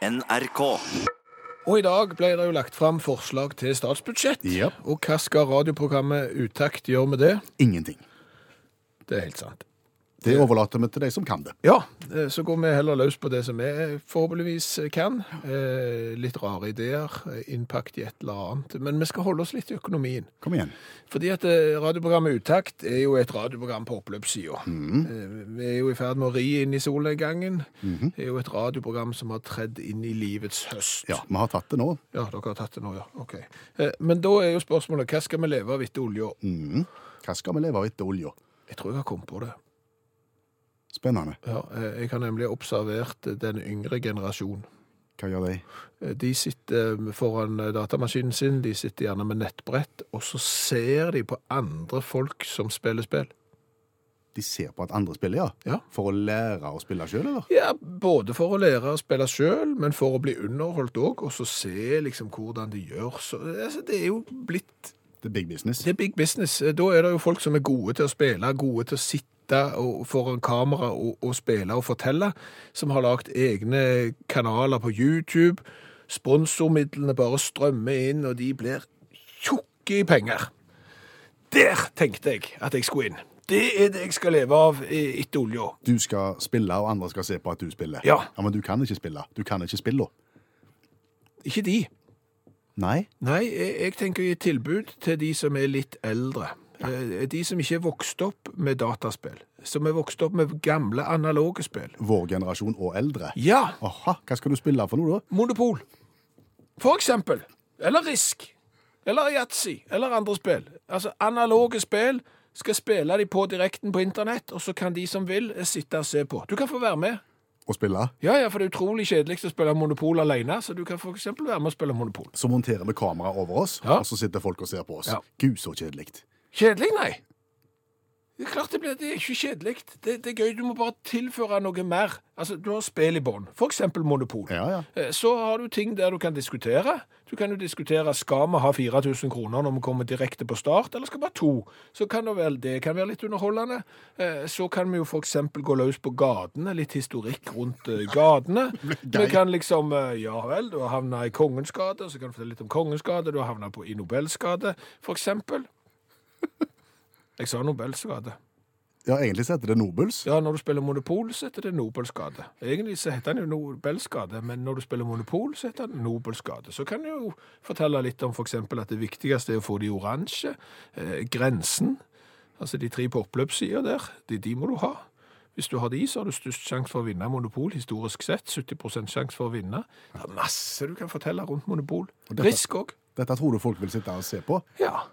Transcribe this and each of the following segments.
NRK. Og i dag ble det jo lagt fram forslag til statsbudsjett. Yep. Og hva skal radioprogrammet Utakt gjøre med det? Ingenting. Det er helt sant. Det overlater vi til de som kan det. Ja, eh, så går vi heller løs på det som vi forhåpentligvis kan. Eh, Litt rare ideer, eh, innpakt i et eller annet. Men vi skal holde oss litt i økonomien. Kom igjen. Fordi at eh, radioprogrammet Utakt er jo et radioprogram på oppløpssida. Eh, Vi er jo i ferd med å ri inn i solnedgangen. Det er jo et radioprogram som har tredd inn i livets høst. Ja, vi har tatt det nå. Ja, dere har tatt det nå, ja. Ok. Eh, Men da er jo spørsmålet, hva skal vi leve av etter olja? Mhm. Hva skal vi leve av etter olja? Jeg tror jeg har kommet på det. Spennende. Ja, eh, jeg har nemlig observert den yngre generasjon. Hva gjør de? Eh, De sitter foran eh, datamaskinen sin, de sitter gjerne med nettbrett, og så ser de på andre folk som spiller spill. De ser på at andre spiller, ja? Ja. For å lære å spille sjøl, eller? Ja, både for å lære å spille sjøl, men for å bli underholdt òg, og så se liksom hvordan de gjør. Så, altså, det er jo blitt Det er big business. Det er big business. Da er det jo folk som er gode til å spille, gode til å sitte og, foran kamera og, og spille og fortelle, som har lagt egne kanaler på YouTube. Sponsormidlene bare strømmer inn, og de blir tjukke i penger. Der tenkte jeg at jeg skulle inn. Det er det jeg skal leve av i- etter olja. Du skal spille, og andre skal se på at du spiller. Ja. ja men du kan ikke spille. Du kan ikke spille. Ikke de. Nei. Nei, jeg, jeg tenker å gi tilbud til de som er litt eldre. Eh, De som ikke er vokst opp med dataspill. Som er vokst opp med gamle analoge spill. Vår generasjon og eldre. Ja, Aha, hva skal du spille for noe, da? Monopol. For eksempel. Eller Risk. Eller Yatzy. Eller andre spill. Altså, analoge spill skal spille de på direkten på internett, og så kan de som vil sitte og se på. Du kan få være med. Og spille? Ja, ja, for det er utrolig kjedelig å spille Monopol alene, så du kan eksempel være med og spille Monopol. Så monterer vi kamera over oss, Ja. og så sitter folk og ser på oss. Ja. Gud, så kjedelig. Kjedelig, nei. Det er klart det blir, det er ikke kjedelig. Det, det er gøy, du må bare tilføre noe mer. Altså, du har spill i bånn, eksempel Monopol. Ja, ja. Eh, Så har du ting der du kan diskutere. Du kan jo diskutere, skal vi ha 4000 kroner når vi kommer direkte på start, eller skal vi ha to? Så kan det vel, det kan være litt underholdende. Eh, Så kan vi jo eksempel gå løs på gatene, litt historikk rundt eh, gatene. Vi kan liksom, ja vel, du har havnet i Kongens gate, så kan du fortelle litt om Kongens gate, du har havnet i Nobels gate, eksempel. Jeg sa Nobels gate. Ja, egentlig så heter det Nobels. Ja, når du spiller Monopol, så heter det Nobels gate. Egentlig så heter den jo Nobels gate, men når du spiller Monopol, så heter den Nobels gate. Så kan du jo fortelle litt om eksempel at det viktigste er å få de oransje. Eh, grensen, altså de tre på oppløpssida der, de, de må du ha. Hvis du har de, så har du størst sjanse for å vinne Monopol, historisk sett. 70 sjanse for å vinne. Det er masse du kan fortelle rundt Monopol. dette- Risk òg. Dette tror du folk vil sitte og se på. Ja.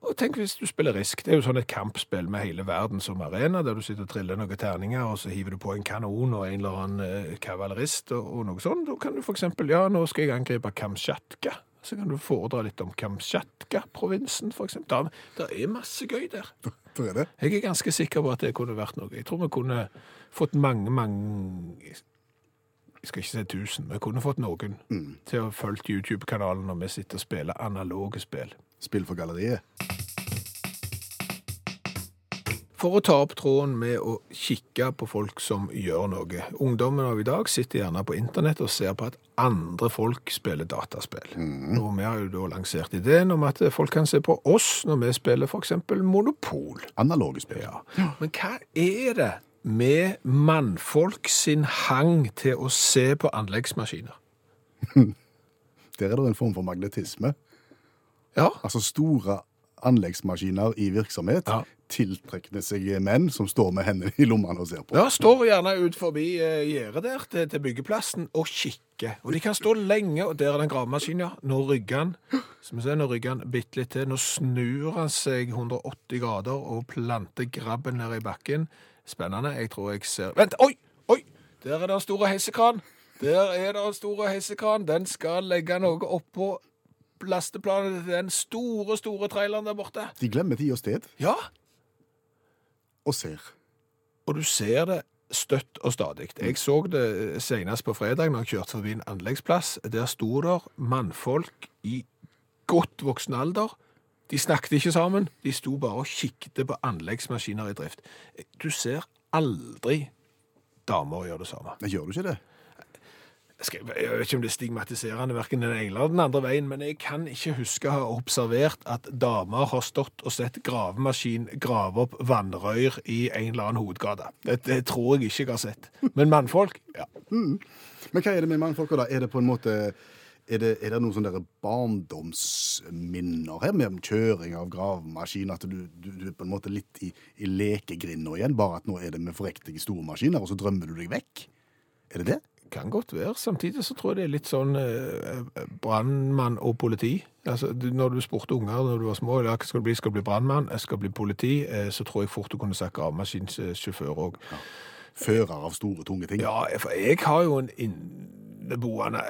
Og tenk hvis du spiller Risk. Det er jo sånn et kampspill med hele verden som arena, der du sitter og triller noen terninger, og så hiver du på en kanon og en eller annen eh, kavalerist og, og noe sånt. Da kan du for eksempel, ja, nå skal jeg angripe Kamtsjatka. Så kan du foredra litt om Kamtsjatka-provinsen, for eksempel. Det er masse gøy der. Det er det. Jeg er ganske sikker på at det kunne vært noe. Jeg tror vi kunne fått mange, mange Jeg skal ikke si tusen, men vi kunne fått noen til å følge YouTube-kanalen når vi sitter og spiller analoge spill. Spill for galleriet. For å ta opp tråden med å kikke på folk som gjør noe. Ungdommen av i dag sitter gjerne på internett og ser på at andre folk spiller dataspill. Og vi har jo da lansert ideen om at folk kan se på oss når vi spiller eksempel Monopol. Analoge spill. Ja. Men hva er det med mannfolk sin hang til å se på anleggsmaskiner? Der er det en form for magnetisme. Ja, Altså store anleggsmaskiner i virksomhet Ja. tiltrekkende seg menn som står med hendene i lommene og ser på. Ja, står gjerne ut forbi eh, gjerdet der til, til byggeplassen og kikker. Og de kan stå lenge, og der er den gravemaskinen, ja. Nå rygger han, som ser, nå rygger han bitte litt til. Nå snur han seg 180 grader og planter grabben ned i bakken. Spennende. Jeg tror jeg ser Vent! Oi! Oi! Der er det en stor heisekran. Der er det en stor heisekran. Den skal legge noe oppå lasteplanet til den store, store traileren der borte. De glemmer tid og sted, Ja, og ser. Og du ser det støtt og stadig. Jeg så det senest på fredag når jeg kjørte forbi en anleggsplass. Der sto der mannfolk i godt voksen alder. De snakket ikke sammen, de sto bare og kikket på anleggsmaskiner i drift. Du ser aldri damer gjøre det samme. Gjør du ikke det? Jeg, vet ikke om det er stigmatiserende hverken den ene eller den andre veien, men jeg kan ikke huske å ha observert at damer har stått og sett gravemaskin grave opp vannrøyr i en eller annen hovedgate. Det, det tror jeg ikke jeg har sett. Men mannfolk, ja. Men hva er det med mannfolka, da? Er det på en måte er det, er det noen sånne barndomsminner her med kjøring av gravemaskin? At du, du, du er på en måte litt i, i lekegrinda igjen, bare at nå er det med forrektige store maskiner, og så drømmer du deg vekk? Er det det? Kan godt være. Samtidig så tror jeg det er litt sånn eh, brannmann og politi. Altså, du, når du spurte unger når du var små, ja, hva skal du bli? Skal du bli brannmann? Skal bli politi. Eh, så tror jeg fort du kunne sagt gravemaskinsjåfør òg. Fører av store, tunge ting? Ja, for jeg har jo en inneboende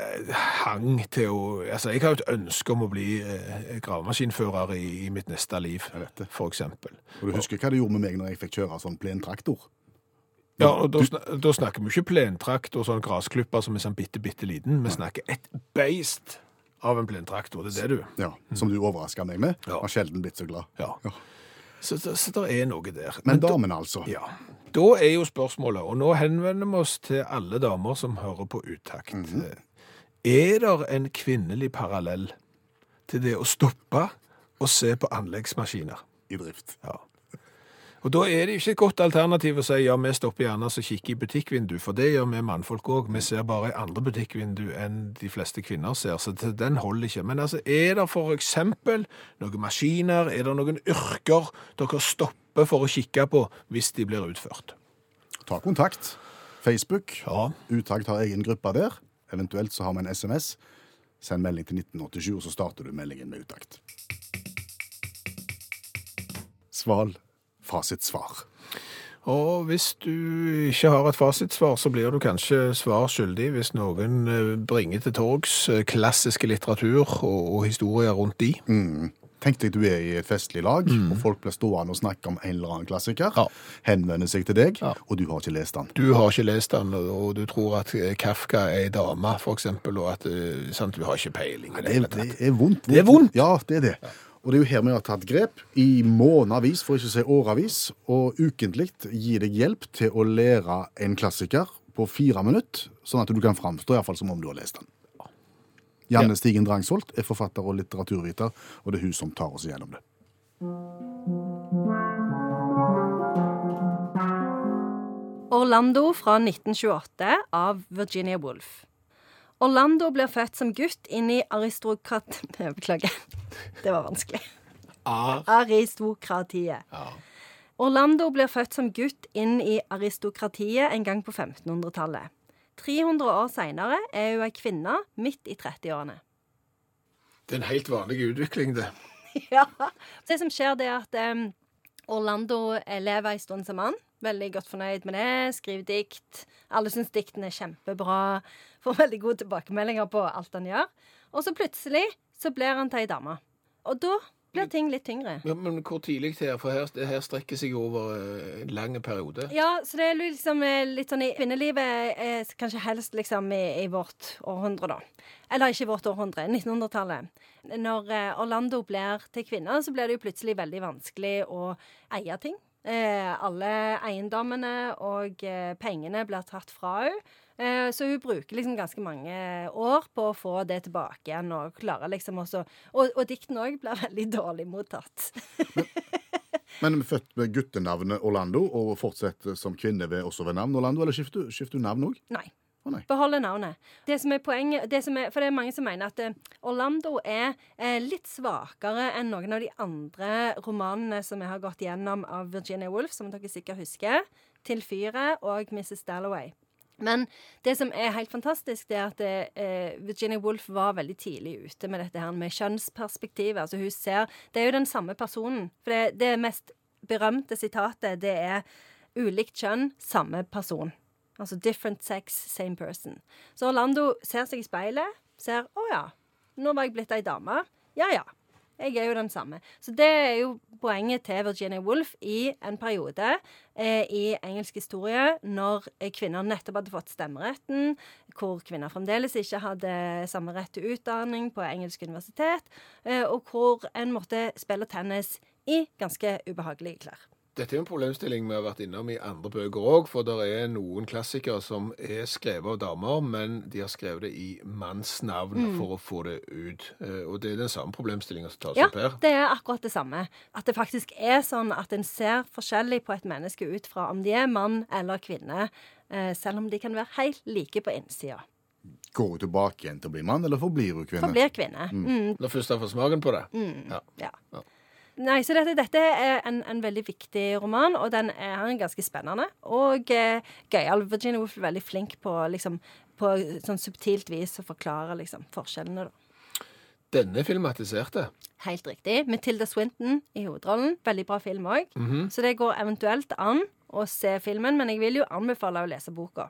hang til å Altså, jeg har jo et ønske om å bli eh, gravemaskinfører i, i mitt neste liv, for eksempel. Og du husker hva det gjorde med meg når jeg fikk kjøre sånn plentraktor? Ja, og da, snak, da snakker vi ikke plentrakt og sånn gressklipper som er sånn bitte, bitte liten. Vi snakker et beist av en plentrakt, og Det er det, du. Ja, Som du overraska meg med? Ja. Har sjelden blitt så glad. Ja. Ja. Så, så, så det er noe der. Men Men damen, altså. Ja. Da er jo spørsmålet, og nå henvender vi oss til alle damer som hører på Utakt. Er det en kvinnelig parallell til det å stoppe og se på anleggsmaskiner? I drift. Ja. Og da er det ikke et godt alternativ å si ja, vi stopper gjerne og kikker i butikkvindu, for det gjør vi mannfolk òg. Vi ser bare i andre butikkvindu enn de fleste kvinner ser, så den holder ikke. Men altså, er det for eksempel noen maskiner, er det noen yrker dere stopper for å kikke på hvis de blir utført? Ta kontakt. Facebook. Ja. Utakt har egen gruppe der. Eventuelt så har vi en SMS. Send melding til 1987, og så starter du meldingen med utakt. Sval. Fasitsvar. Og hvis du ikke har et fasitsvar, så blir du kanskje svar skyldig hvis noen eh, bringer til torgs eh, klassiske litteratur og, og historier rundt de. Tenk deg du er i et festlig lag, og folk blir stående og snakke om en eller annen klassiker. Ja. Henvender seg til deg, Ja. og du har ikke lest den. Du har ikke lest den, og du tror at eh, Kafka er ei dame, for eksempel, og at sant, du har ikke peiling. Det, hele det er vondt, Det er vondt? Ja, det er det. Og det er jo her vi har tatt grep i månedsvis, for ikke å si åravis, og ukentlig gi deg hjelp til å lære en klassiker på fire minutter, sånn at du kan framstå i hvert fall som om du har lest den. Janne Stigen Drangsholt er forfatter og litteraturviter, og det er hun som tar oss igjennom det. Orlando fra 1928 av Virginia Woolf. Orlando blir født som gutt inn i aristokrat... Beklager. Det var vanskelig. Ar. Aristokratiet. ja. Orlando blir født som gutt inn i aristokratiet en gang på 1500-tallet. 300 år seinere er hun ei kvinne midt i 30-årene. Det er en helt vanlig utvikling, det. Ja. Det som skjer, det er at um, Orlando lever ei stund som mann. Veldig godt fornøyd med det. Skriver dikt. Alle syns diktene er kjempebra. Får veldig gode tilbakemeldinger på alt han gjør. Og så plutselig så blir han til ei dame. Og da blir ting litt tyngre. Ja, men hvor tidlig er, for her, det her strekker seg over eh, en lang periode. Ja, så det er liksom eh, litt sånn i kvinnelivet eh, Kanskje helst liksom i, i vårt århundre, da. Eller ikke vårt århundre, 1900-tallet. Når Orlando blir til kvinne, så blir det jo plutselig veldig vanskelig å eie ting. Eh, alle eiendommene og eh, pengene blir tatt fra henne. Eh, så hun bruker liksom ganske mange år på å få det tilbake igjen, og klarer liksom også Og, og diktene òg blir veldig dårlig mottatt. Men er født med guttenavnet Orlando, og fortsetter som kvinne ved, også ved navn Orlando, eller skifter, skifter du navn òg? Nei. Nei. Beholde navnet. Det som er poenget, det som er, For det er mange som mener at eh, Orlando er eh, litt svakere enn noen av de andre romanene som vi har gått gjennom av Virginia Woolf, som dere sikkert husker. 'Til fyret' og 'Mrs. Dalloway'. Men det som er helt fantastisk, det er at eh, Virginia Woolf var veldig tidlig ute med dette her med kjønnsperspektivet. Altså hun ser Det er jo den samme personen. For det, det mest berømte sitatet, det er 'ulikt kjønn, samme person'. Altså different sex, same person. Så Orlando ser seg i speilet, ser 'Å ja, nå var jeg blitt ei dame'. Ja ja. Jeg er jo den samme. Så det er jo poenget til Virginia Woolf i en periode eh, i engelsk historie når kvinner nettopp hadde fått stemmeretten, hvor kvinner fremdeles ikke hadde samme rett til utdanning på engelsk universitet, eh, og hvor en måtte spille tennis i ganske ubehagelige klær. Dette er jo en problemstilling vi har vært innom i andre bøker òg, for det er noen klassikere som er skrevet av damer, men de har skrevet det i mannsnavn for å få det ut. Eh, Og det er den samme problemstillinga som tas Ja, opp her. Ja, det er akkurat det samme. At det faktisk er sånn at en ser forskjellig på et menneske ut fra om de er mann eller kvinne, eh, selv om de kan være helt like på innsida. Går hun tilbake igjen til å bli mann, eller forblir hun kvinne? Forblir kvinne. Mm, Når først har fått smaken på det. Ja. ja. Ja. Nei, så dette, dette er en, en veldig viktig roman, og den er, er ganske spennende. Og eh, gøyal. Virginia Woolf er veldig flink på, liksom, på sånn subtilt vis å forklare liksom, forskjellene, da. Denne filmatiserte. Helt riktig. Matilda Swinton i hovedrollen. Veldig bra film òg. Så det går eventuelt an å se filmen, men jeg vil jo anbefale å lese boka.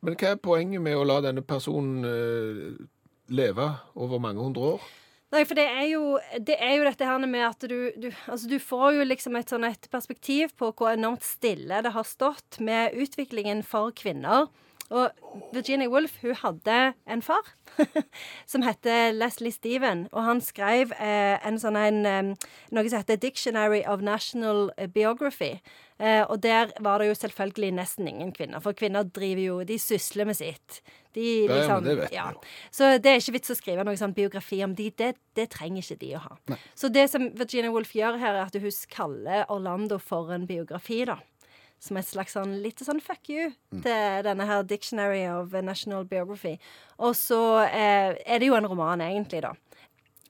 Men hva er poenget med å la denne personen eh, leve over mange hundre år? Nei, for det er jo, det er jo dette her med at du, du Altså, du får jo liksom et sånn et perspektiv på hvor enormt stille det har stått med utviklingen for kvinner. Og Virginia Woolf hun hadde en far som heter Leslie Steven, og han skrev eh, en sånn en, noe som heter Dictionary of National Biography. Eh, og der var det jo selvfølgelig nesten ingen kvinner, for kvinner driver jo De sysler med sitt. De, Ja, ja, liksom, men det vet ja. Så det er ikke vits å skrive noe sånn biografi om de. Det, det trenger ikke de å ha. Så det som Virginia Woolf gjør her, er at hun kaller Orlando for en biografi, da. Som et slags sånn lite sånn fuck you til denne her Dictionary of National Biography. Og så eh, er det jo en roman, egentlig, da.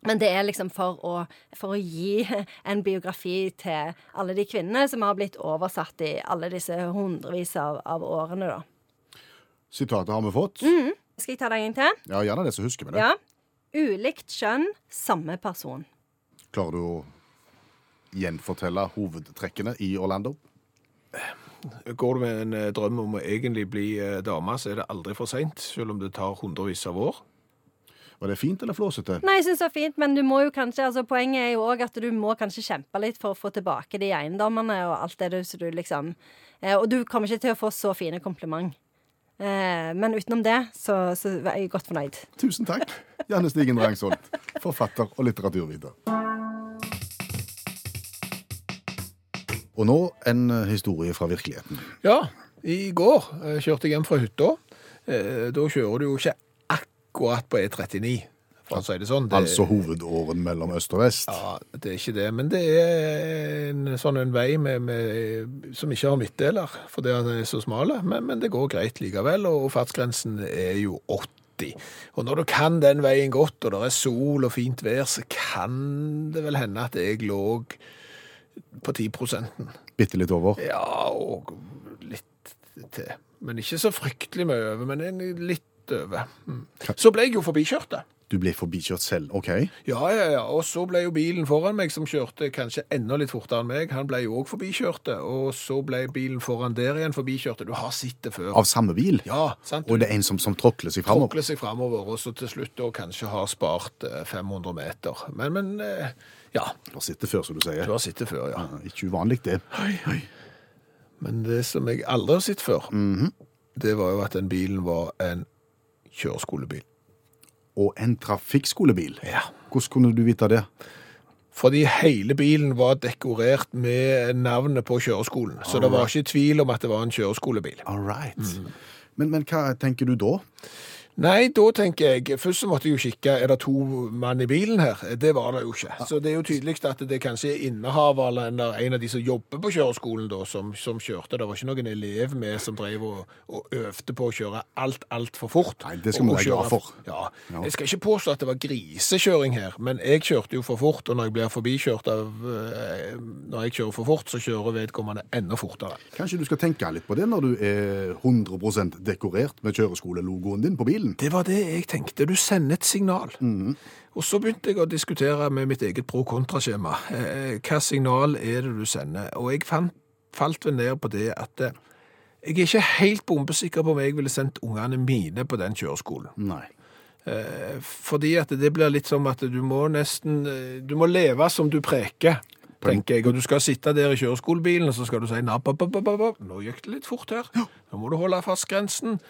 Men det er liksom for å, for å gi en biografi til alle de kvinnene som har blitt oversatt i alle disse hundrevis av, av årene, da. Sitatet har vi fått. Skal jeg ta det en gang til? Ja, Gjerne det, så husker vi det. Ja. Ulikt kjønn, samme person. Klarer du å gjenfortelle hovedtrekkene i Orlando? Går du med en eh, drøm om å egentlig bli eh, dame, så er det aldri for seint, selv om det tar hundrevis av år. Var det fint eller flåsete? Nei, jeg synes det var fint, men du må jo kanskje, altså poenget er jo òg at du må kanskje kjempe litt for å få tilbake de eiendommene og alt det du, så du liksom eh, Og du kommer ikke til å få så fine kompliment. Eh, men utenom det så, så er jeg godt fornøyd. Tusen takk, Janne Stigen Rangsholt, forfatter og litteraturviter. Og nå en eh, historie fra virkeligheten. Ja, i går kjørte jeg hjem fra hytta. Eh, Da kjører du jo ikke akkurat på E39, for å si det sånn. Det, Altså hovedåren mellom øst og vest. Ja, det er ikke det, men det er en sånn en vei med, med, som ikke har midtdeler, fordi den er så smal, men, men det går greit likevel, og fartsgrensen er jo 80. Og når du kan den veien godt, og det er sol og fint vær, så kan det vel hende at jeg lå på 10% Bitte litt over. Ja, og litt til. Men ikke så fryktelig mye over, men en over. Mm. Så ble jeg jo forbikjørt, da. Du ble forbikjørt selv. OK. Ja, ja, ja. Og så ble jo bilen foran meg, som kjørte kanskje enda litt fortere enn meg, han ble jo òg forbikjørt. Og så ble bilen foran der igjen forbikjørt. Du har sett det før. Av samme bil. Ja, sant? Og det er en som, som tråkler seg framover. tråkler seg framover, og så til slutt da kanskje har spart eh, 500 meter. Men, men eh, ja. Du har sett det før, som du sier. Du har sett det før, ja. Ja, Ikke uvanlig, det. Men det som jeg aldri har sett før, det var jo at den bilen var en kjøreskolebil. Og en trafikkskolebil. Ja. Hvordan kunne du vite det? Fordi hele bilen var dekorert med navnet på kjøreskolen. Så det var ikke tvil om at det var en kjøreskolebil. All right. Men, men hva tenker du da? Nei, da tenker jeg Først så måtte jeg jo kikke er det to mann i bilen her. Det var det jo ikke. Så det er jo tydelig at det kanskje er innehaver eller en av de som jobber på kjøreskolen, da, som, som kjørte. Det var ikke noen elev med som drev og, og øvde på å kjøre alt altfor fort. Nei, det skal vi være glad for. Ja. Ja. Jeg skal ikke påstå at det var grisekjøring her, men jeg kjørte jo for fort, og når jeg blir forbikjørt av eh, Når jeg kjører for fort, så kjører vedkommende enda fortere. Kanskje du skal tenke litt på det når du er 100% dekorert med kjøreskolelogoen din på bilen? Det var det jeg tenkte. Du sender et signal. Og så begynte jeg å diskutere med mitt eget pro-kontra-skjema. Eh, hva signal er det du sender? Og jeg fant, falt vel ned på det at eh, jeg er ikke helt bombesikker på om jeg ville sendt ungene mine på den kjøreskolen. Nei. Eh, fordi at det blir litt som at du må nesten eh, Du må leve som du preker. tenker jeg, og Du skal sitte der i kjøreskolebilen og så skal du si napp, napp, napp, napp. Nå gikk det litt fort her. Nå må du holde fartsgrensen.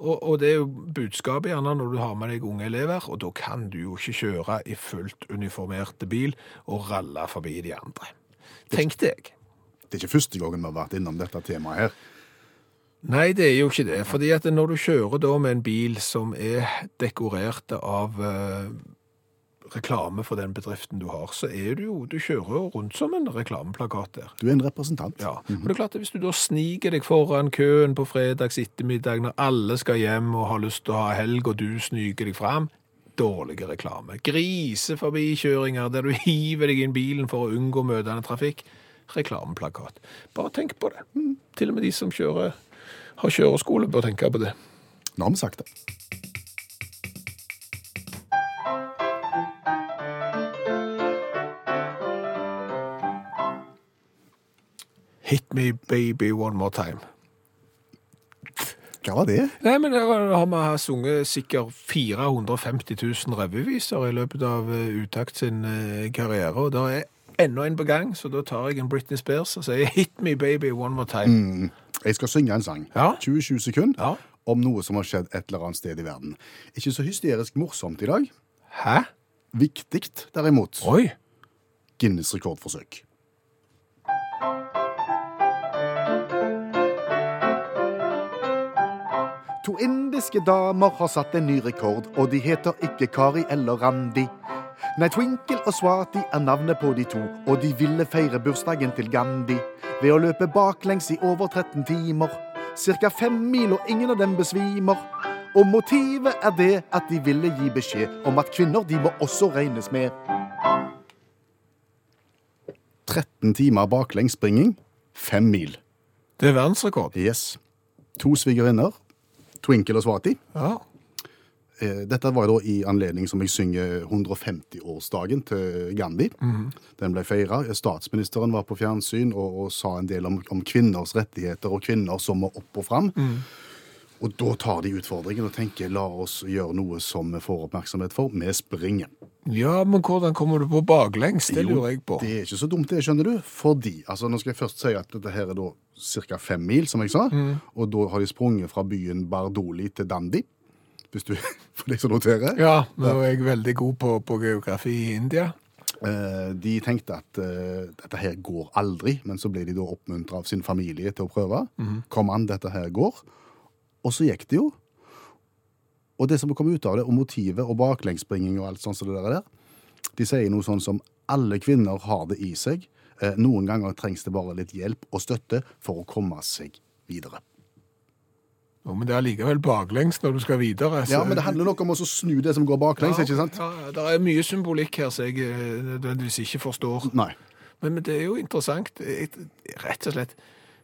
Og, og det er jo budskapet gjerne når du har med deg unge elever, og da kan du jo ikke kjøre i fullt uniformerte bil og ralle forbi de andre. Tenkte jeg. Det er ikke første gangen vi har vært innom dette temaet her. Nei, det er jo ikke det. Fordi at når du kjører da med en bil som er dekorert av eh, reklame for den bedriften du har, så er du jo Du kjører jo rundt som en reklameplakat der. Du er en representant. Ja, og det er klart at Hvis du da sniker deg foran køen på fredags ettermiddag når alle skal hjem og har lyst til å ha helg, og du sniker deg fram, dårlig reklame. Griseforbikjøringer der du hiver deg inn bilen for å unngå møtende trafikk. Reklameplakat. Bare tenk på det. Til og med de som kjører, har kjøreskole, bør tenke på det. Nå har vi sagt det. Hit me baby one more time. Hva var det? Nei, men da har vi sunget sikkert 450 000 revyviser i løpet av eh, Utakt sin eh, karriere, og det er enda en på gang, så da tar jeg en Britney Spears og sier hit me baby one more time. Jeg skal synge en sang. Ja. 20-20 sekunder Ja. om noe som har skjedd et eller annet sted i verden. Ikke så hysterisk morsomt i dag. Hæ? Viktig, derimot. Oi! Guinness rekordforsøk. To indiske damer har satt en ny rekord, og de heter ikke Kari eller Randi. Nei, Twinkle og Swati er navnet på de to, og de ville feire bursdagen til Gandhi ved å løpe baklengs i over 13 timer. Cirka fem mil, og ingen av dem besvimer. Og motivet er det at de ville gi beskjed om at kvinner, de må også regnes med. 13 timer baklengsspringing, fem mil. Det er verdensrekord. Yes. To svigerinner, Twinkle og Swati. Ja. Eh, Dette var da i anledning som jeg synger 150-årsdagen til Gandhi. Den ble feira. Statsministeren var på fjernsyn og, og sa en del om, om kvinners rettigheter og kvinner som må opp og fram. Og da tar de utfordringen og tenker la oss gjøre noe som vi får oppmerksomhet for. Vi springer. Ja, men hvordan kommer du på baklengs? Det lurer jeg på. Det er ikke så dumt det, skjønner du. Fordi, altså nå skal jeg først si at dette her er da ca. fem mil, som jeg sa. Og da har de sprunget fra byen Bardoli til Dandi. Hvis du, for deg som noterer. Ja, nå er jeg veldig god på, på geografi i India. Eh, De tenkte at eh, dette her går aldri, men så ble de da oppmuntra av sin familie til å prøve. Kom an, dette her går. Og så gikk det jo. Og det som kom ut av det, og motivet og baklengsspringing og alt sånt som det der, de sier noe sånn som alle kvinner har det i seg. Eh, Noen ganger trengs det bare litt hjelp og støtte for å komme seg videre. Jo, men det er likevel baklengs når du skal videre. så- Ja, men det handler nok om å snu det som går baklengs, Ja, ikke sant? Ja, det er mye symbolikk her som jeg eh, nødvendigvis ikke forstår. Nei. Men, men det er jo interessant. Rett og slett,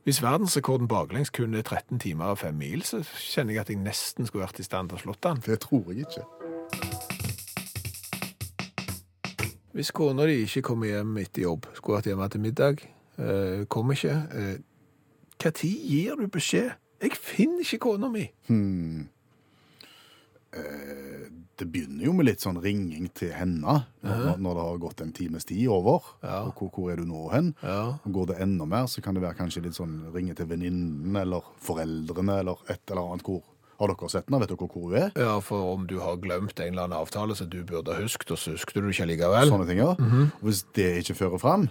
hvis verdensrekorden baklengs kun er 13 timer og 5 mil, så kjenner jeg at jeg nesten skulle vært i stand til å slått den. Det tror jeg ikke. Hvis kona di ikke kommer hjem etter jobb, skulle vært hjemme til middag, eh, kommer ikke, eh, hva tid gir du beskjed? Jeg finner ikke kona mi. Det begynner jo med litt sånn ringing til henne når, når det har gått en times tid over. Ja. Og hvor, hvor er du nå hen? Ja. Og Går det enda mer, så kan det være kanskje litt sånn ringe til venninnen eller foreldrene eller et eller annet. Hvor Har dere sett henne? Vet dere hvor hun er? Ja, for om du har glemt en eller annen avtale som du burde ha husket, og så husker du ikke likevel. Sånne ting, ja. Og Hvis det ikke fører fram,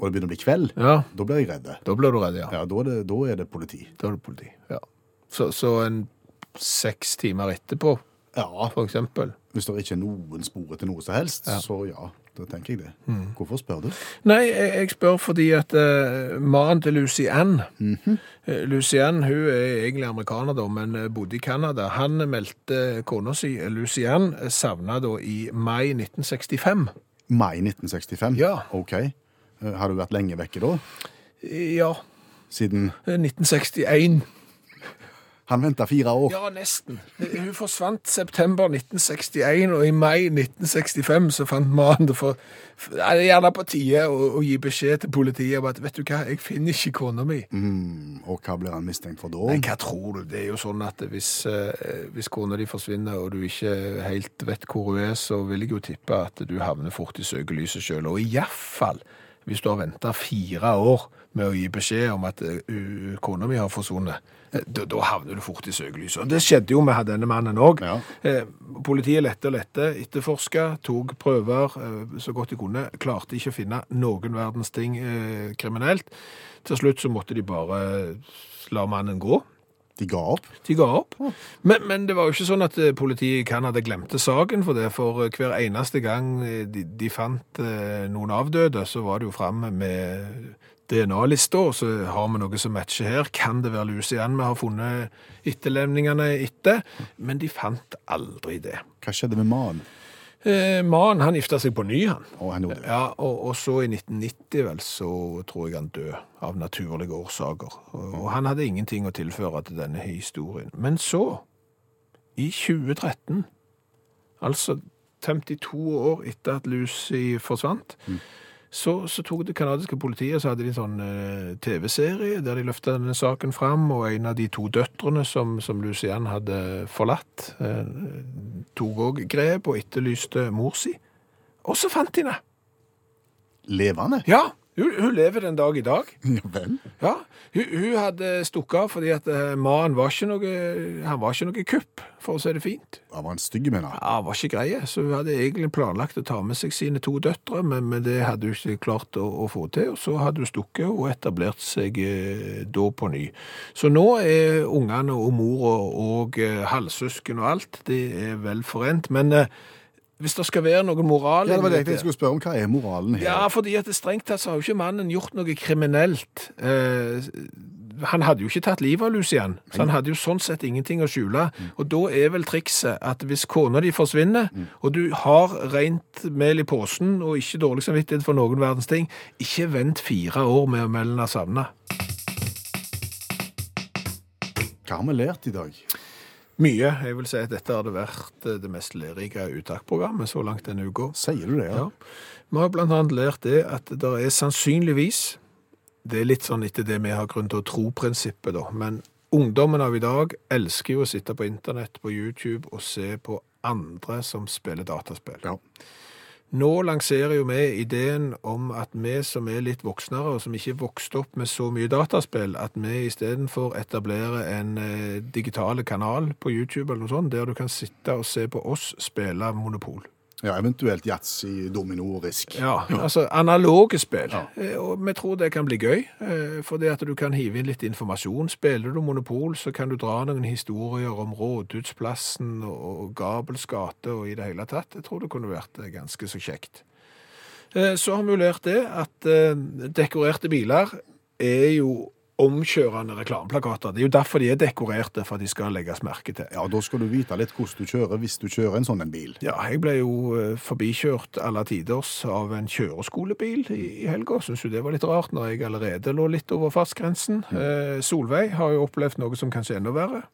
og det begynner å bli kveld, Ja, da blir jeg redd. da blir du redd, ja. Ja, da er det, da er det politi. Da er det politi. Ja. Så, så en seks timer etterpå, Ja, for eksempel. Hvis det ikke er noen spor etter noe som helst, så ja, da tenker jeg det. Hvorfor spør du? Nei, jeg, jeg spør fordi at uh, mannen til Lucy Lucianne Lucy Ann hun er egentlig amerikaner, da, men eh, bodde i Canada. Han meldte kona si, Lucy eh, savna da i mai 1965. Mai 1965? Ja. Ok. Har du vært lenge vekke da? Ja, Siden eh, 1961. Han venta fire år. Ja, nesten. Hun forsvant september 1961, og i mai 1965 så fant mannen det for Det er gjerne på tide å, å gi beskjed til politiet om at vet du hva, jeg finner ikke kona mi. Mm, og hva blir han mistenkt for da? Nei, hva tror du? Det er jo sånn at hvis, eh, hvis kona di forsvinner, og du ikke helt vet hvor hun er, så vil jeg jo tippe at du havner fort i søkelyset sjøl. Og iallfall hvis du har venta fire år med å gi beskjed om at uh, kona mi har forsvunnet, eh, da, da havner du fort i søkelyset. Det skjedde jo med denne mannen òg. Ja. Eh, politiet lette og lette, etterforska, tok prøver eh, så godt de kunne. Klarte ikke å finne noen verdens ting eh, kriminelt. Til slutt så måtte de bare la mannen gå. De ga opp. De ga opp. Men, men det var jo ikke sånn at eh, politiet i Canada glemte saken for det, for hver eneste gang de, de fant noen avdøde, så var det jo fram med DNA-lista, og så har vi noe som matcher her. Kan det være Lucian vi har funnet etterlevningene etter? Men de fant aldri det. Hva skjedde med mannen? Eh, Mannen han gifta seg på ny, han. Oh, han gjorde det. Ja, og, og så i 1990 vel, så tror jeg han døde av naturlige årsaker. Og, og han hadde ingenting å tilføre til denne historien. Men så, i 2013, altså 52 år etter at Lucy forsvant, så, så tok det kanadiske politiet, så hadde de en sånn eh, TV-serie der de løfta denne saken fram, og en av de to døtrene som, som Lucian hadde forlatt, eh, tok òg grep og etterlyste mor si. Og så fant de henne! Levende? Ja, hun, hun lever den dag i dag. Ja vel. Ja, hun, hun hadde stukket av fordi at eh, mannen var ikke noe, han var ikke noe kupp, for å si det fint. Han var en stygg, mener jeg. Ja, han var ikke greie, så hun hadde egentlig planlagt å ta med seg sine to døtre, men, men det hadde hun ikke klart å, å få til, og så hadde hun stukket og etablert seg eh, da på ny. Så nå er ungene og mor og, og eh, halvsøsken og alt, det er vel forent, men eh, hvis det skal være noe moral Ja, det var det jeg skulle spørre om. Hva er moralen her? ja, fordi at det strengt tatt så har jo ikke mannen gjort noe kriminelt. Eh, han hadde jo ikke tatt livet av Lucian, så han hadde jo sånn sett ingenting å skjule. Og da er vel trikset at hvis kona di forsvinner, og du har rent mel i posen og ikke dårlig samvittighet for noen verdens ting, ikke vent fire år med å melde henne savna. Hva har vi lært i dag? Mye. Jeg vil si at dette hadde vært eh, det mest lærerike uttaksprogrammet så langt denne uka. Sier du det, ja? Ja. Vi har annet lært det at det er sannsynligvis, det er litt sånn etter det vi har grunn til å tro-prinsippet da, men ungdommen av i dag elsker jo å sitte på internett, på YouTube, og se på andre som spiller dataspill. Ja. Nå lanserer jo vi ideen om at vi som er litt voksnere, og som ikke vokste opp med så mye dataspill, at vi istedenfor etablerer en eh, digital kanal på YouTube eller noe sånt, der du kan sitte og se på oss spille Monopol. Ja eventuelt yatzy, domino og risk. Ja, altså analoge spill. Ja. Eh, Og vi tror det kan bli gøy, for fordi at du kan hive inn litt informasjon. Spiller du Monopol, så kan du dra noen historier om Rådhusplassen og Gabels gate og i det hele tatt. Jeg tror det kunne vært eh, ganske så kjekt. Eh, Så har vi jo lært det at eh, dekorerte biler er jo omkjørende reklameplakater. Det er jo derfor de er dekorerte, for at de skal legges merke til. Ja, Da skal du vite litt hvordan du kjører hvis du kjører en sånn en bil. Ja, jeg ble jo eh, forbikjørt alle tiders av en kjøreskolebil i, i helga. Syns jo det var litt rart når jeg allerede lå litt over fartsgrensen. Eh, Solveig har jo opplevd noe som kanskje er enda verre.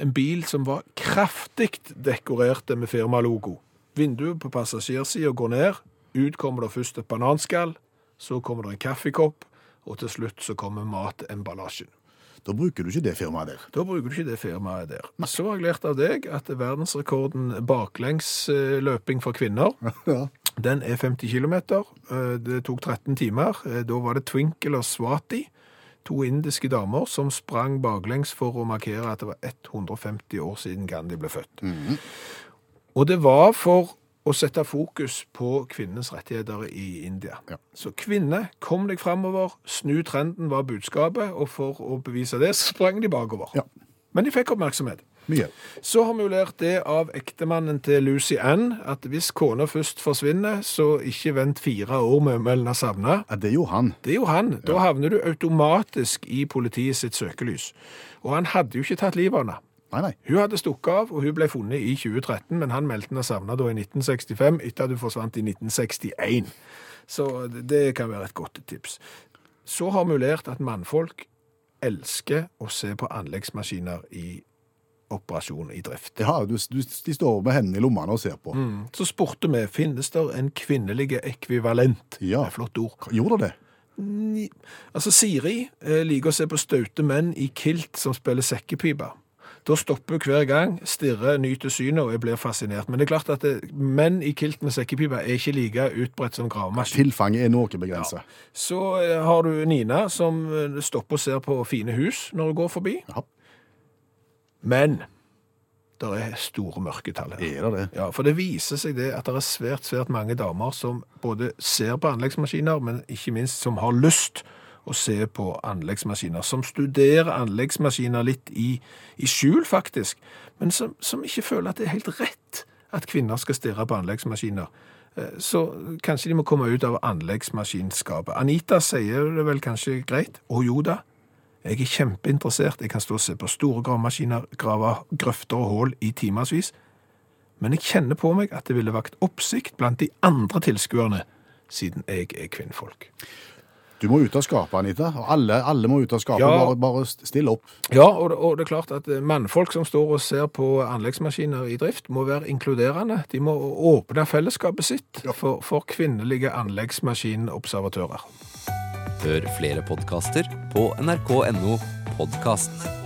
En bil som var kraftig dekorert med firmalogo. Vinduet på passasjersida går ned. Ut kommer det først et bananskall, så kommer det en kaffekopp, og til slutt så kommer matemballasjen. Da bruker du ikke det firmaet der. Da bruker du ikke det firmaet der. Så har jeg lært av deg at verdensrekorden baklengsløping for kvinner, Ja. den er 50 km. Det tok 13 timer. Eh, Da var det Twinkle og Swati, to indiske damer, som sprang baklengs for å markere at det var 150 år siden Gandhi ble født. Og det var for å sette fokus på kvinnens rettigheter i India. Ja. Så kvinne, kom deg framover, snu trenden var budskapet, og for å bevise det, sprang de bakover. Ja. Men de fikk oppmerksomhet. Mye. Så har vi jo lært det av ektemannen til Lucy Ann, at hvis kona først forsvinner, så ikke vent fire år med å melde savna. Ja, det gjorde han. Det er jo han. Da havner du automatisk i politiet sitt søkelys. Og han hadde jo ikke tatt livet av henne. Nei, nei. Hun hadde stukket av, og hun ble funnet i 2013, men han meldte henne savna da i 1965, etter at hun forsvant i 1961. Så det kan være et godt tips. Så har vi lært at mannfolk elsker å se på anleggsmaskiner i operasjon i drift. Ja, du, du, de står med hendene i lommene og ser på. Mm. Så spurte vi, finnes det en kvinnelig ekvivalent? Ja. Det er flott ord. Gjorde det? Ni- Altså, Siri eh, liker å se på staute menn i kilt som spiller sekkepipe. Da stopper hun hver gang, stirrer, nyter synet og jeg blir fascinert. Men det er klart at det, menn i kilt med sekkepipe er ikke like utbredt som gravemaskin. Tilfanget er noe begrenset. Så eh, har du Nina som eh, stopper og ser på fine hus når hun går forbi. Ja. Men det er store mørketall her. Er det det? Ja, for det viser seg det at det er svært, svært mange damer som både ser på anleggsmaskiner, men ikke minst som har lyst å se på anleggsmaskiner. Som studerer anleggsmaskiner litt i, i skjul, faktisk, men som, som ikke føler at det er helt rett at kvinner skal stirre på anleggsmaskiner. Eh, Så kanskje de må komme ut av anleggsmaskinskapet. Anita sier det vel kanskje greit. Å jo da, jeg er kjempeinteressert. Jeg kan stå og se på store gravemaskiner, grave grøfter og hull i timevis. Men jeg kjenner på meg at det ville vakt oppsikt blant de andre tilskuerne, siden jeg er kvinnfolk. Du må ut av skapet, Anita. Og alle, alle må ut av skapet. Ja. Bare, bare stille opp. Ja, og det, og det er klart at eh, mannfolk som står og ser på anleggsmaskiner i drift, må være inkluderende. De må åpne fellesskapet sitt for, for kvinnelige anleggsmaskinobservatører. Hør flere podkaster på nrk.no podkast.